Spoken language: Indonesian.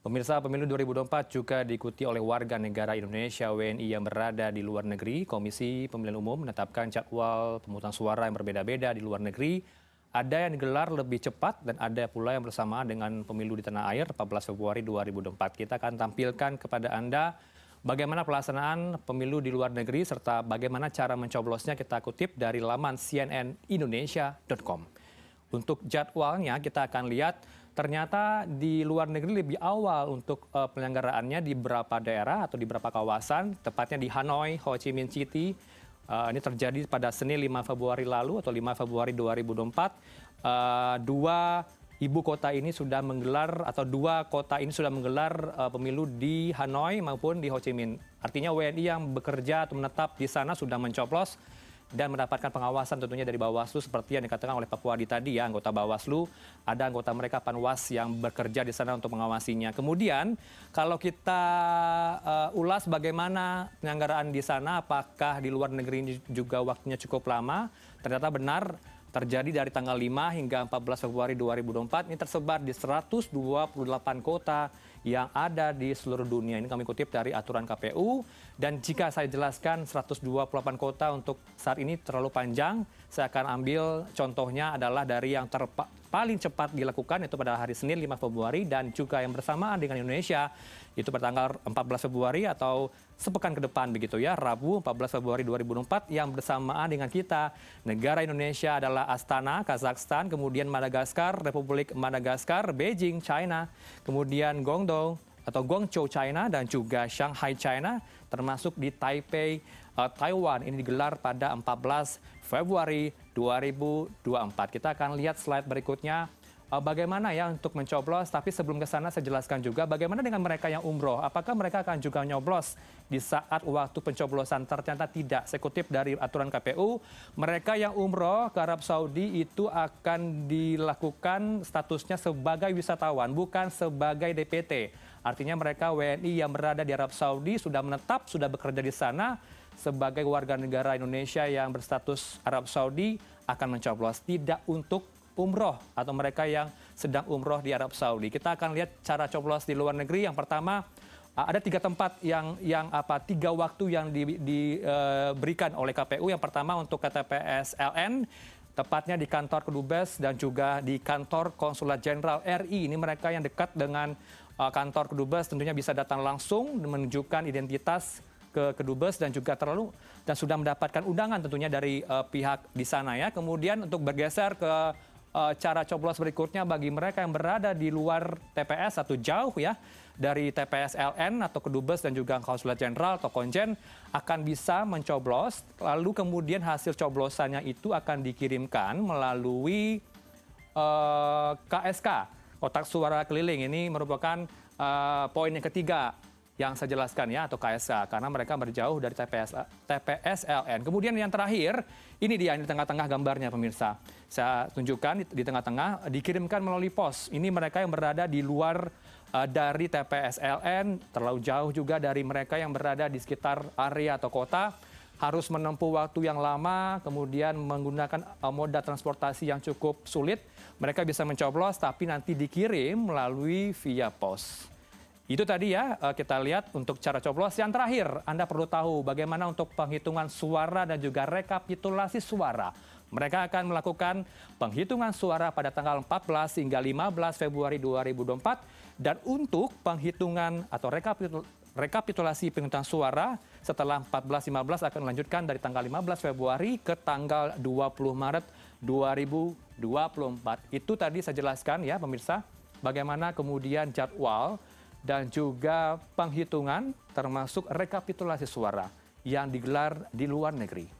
Pemirsa pemilu 2024 juga diikuti oleh warga negara Indonesia WNI yang berada di luar negeri. Komisi Pemilihan Umum menetapkan jadwal pemungutan suara yang berbeda-beda di luar negeri. Ada yang digelar lebih cepat dan ada pula yang bersamaan dengan pemilu di tanah air 14 Februari 2024. Kita akan tampilkan kepada Anda bagaimana pelaksanaan pemilu di luar negeri serta bagaimana cara mencoblosnya kita kutip dari laman cnnindonesia.com. Untuk jadwalnya kita akan lihat ternyata di luar negeri lebih awal untuk uh, penyelenggaraannya di beberapa daerah atau di beberapa kawasan, tepatnya di Hanoi, Ho Chi Minh City. Uh, ini terjadi pada Senin 5 Februari lalu atau 5 Februari 2024. Uh, dua ibu kota ini sudah menggelar atau dua kota ini sudah menggelar uh, pemilu di Hanoi maupun di Ho Chi Minh. Artinya WNI yang bekerja atau menetap di sana sudah mencoblos dan mendapatkan pengawasan tentunya dari Bawaslu seperti yang dikatakan oleh Papua di tadi ya anggota Bawaslu ada anggota mereka Panwas yang bekerja di sana untuk mengawasinya. Kemudian kalau kita uh, ulas bagaimana penyelenggaraan di sana apakah di luar negeri juga waktunya cukup lama? Ternyata benar terjadi dari tanggal 5 hingga 14 Februari 2024 ini tersebar di 128 kota yang ada di seluruh dunia. Ini kami kutip dari aturan KPU dan jika saya jelaskan 128 kota untuk saat ini terlalu panjang, saya akan ambil contohnya adalah dari yang terpa paling cepat dilakukan itu pada hari Senin 5 Februari. Dan juga yang bersamaan dengan Indonesia itu pada tanggal 14 Februari atau sepekan ke depan begitu ya. Rabu 14 Februari 2024 yang bersamaan dengan kita negara Indonesia adalah Astana Kazakhstan kemudian Madagaskar Republik Madagaskar Beijing China kemudian Guangdong atau Guangzhou China dan juga Shanghai China termasuk di Taipei uh, Taiwan. Ini digelar pada 14 Februari 2024. Kita akan lihat slide berikutnya uh, bagaimana ya untuk mencoblos. Tapi sebelum ke sana saya jelaskan juga bagaimana dengan mereka yang umroh. Apakah mereka akan juga nyoblos di saat waktu pencoblosan? Ternyata tidak. Saya kutip dari aturan KPU, mereka yang umroh ke Arab Saudi itu akan dilakukan statusnya sebagai wisatawan, bukan sebagai DPT. Artinya mereka WNI yang berada di Arab Saudi sudah menetap, sudah bekerja di sana sebagai warga negara Indonesia yang berstatus Arab Saudi akan mencoblos tidak untuk umroh atau mereka yang sedang umroh di Arab Saudi. Kita akan lihat cara coblos di luar negeri. Yang pertama ada tiga tempat yang yang apa tiga waktu yang diberikan di, uh, oleh KPU. Yang pertama untuk KTPS LN tepatnya di kantor Kedubes dan juga di kantor Konsulat Jenderal RI. Ini mereka yang dekat dengan uh, kantor Kedubes tentunya bisa datang langsung menunjukkan identitas ke kedubes dan juga terlalu dan sudah mendapatkan undangan tentunya dari uh, pihak di sana ya. Kemudian untuk bergeser ke uh, cara coblos berikutnya bagi mereka yang berada di luar TPS atau jauh ya dari TPS LN atau kedubes dan juga konsulat jenderal atau konjen akan bisa mencoblos. Lalu kemudian hasil coblosannya itu akan dikirimkan melalui uh, KSK kotak suara keliling. Ini merupakan uh, poin yang ketiga yang saya jelaskan ya atau KSK karena mereka berjauh dari TPS TPS LN. Kemudian yang terakhir ini dia di tengah-tengah gambarnya pemirsa. Saya tunjukkan di, tengah-tengah dikirimkan melalui pos. Ini mereka yang berada di luar uh, dari TPS LN, terlalu jauh juga dari mereka yang berada di sekitar area atau kota harus menempuh waktu yang lama, kemudian menggunakan uh, moda transportasi yang cukup sulit. Mereka bisa mencoblos, tapi nanti dikirim melalui via pos. Itu tadi ya eh, kita lihat untuk cara coblos. Yang terakhir, Anda perlu tahu bagaimana untuk penghitungan suara dan juga rekapitulasi suara. Mereka akan melakukan penghitungan suara pada tanggal 14 hingga 15 Februari 2024 dan untuk penghitungan atau rekapitul rekapitulasi penghitungan suara setelah 14-15 akan melanjutkan dari tanggal 15 Februari ke tanggal 20 Maret 2024. Itu tadi saya jelaskan ya pemirsa bagaimana kemudian jadwal dan juga penghitungan termasuk rekapitulasi suara yang digelar di luar negeri.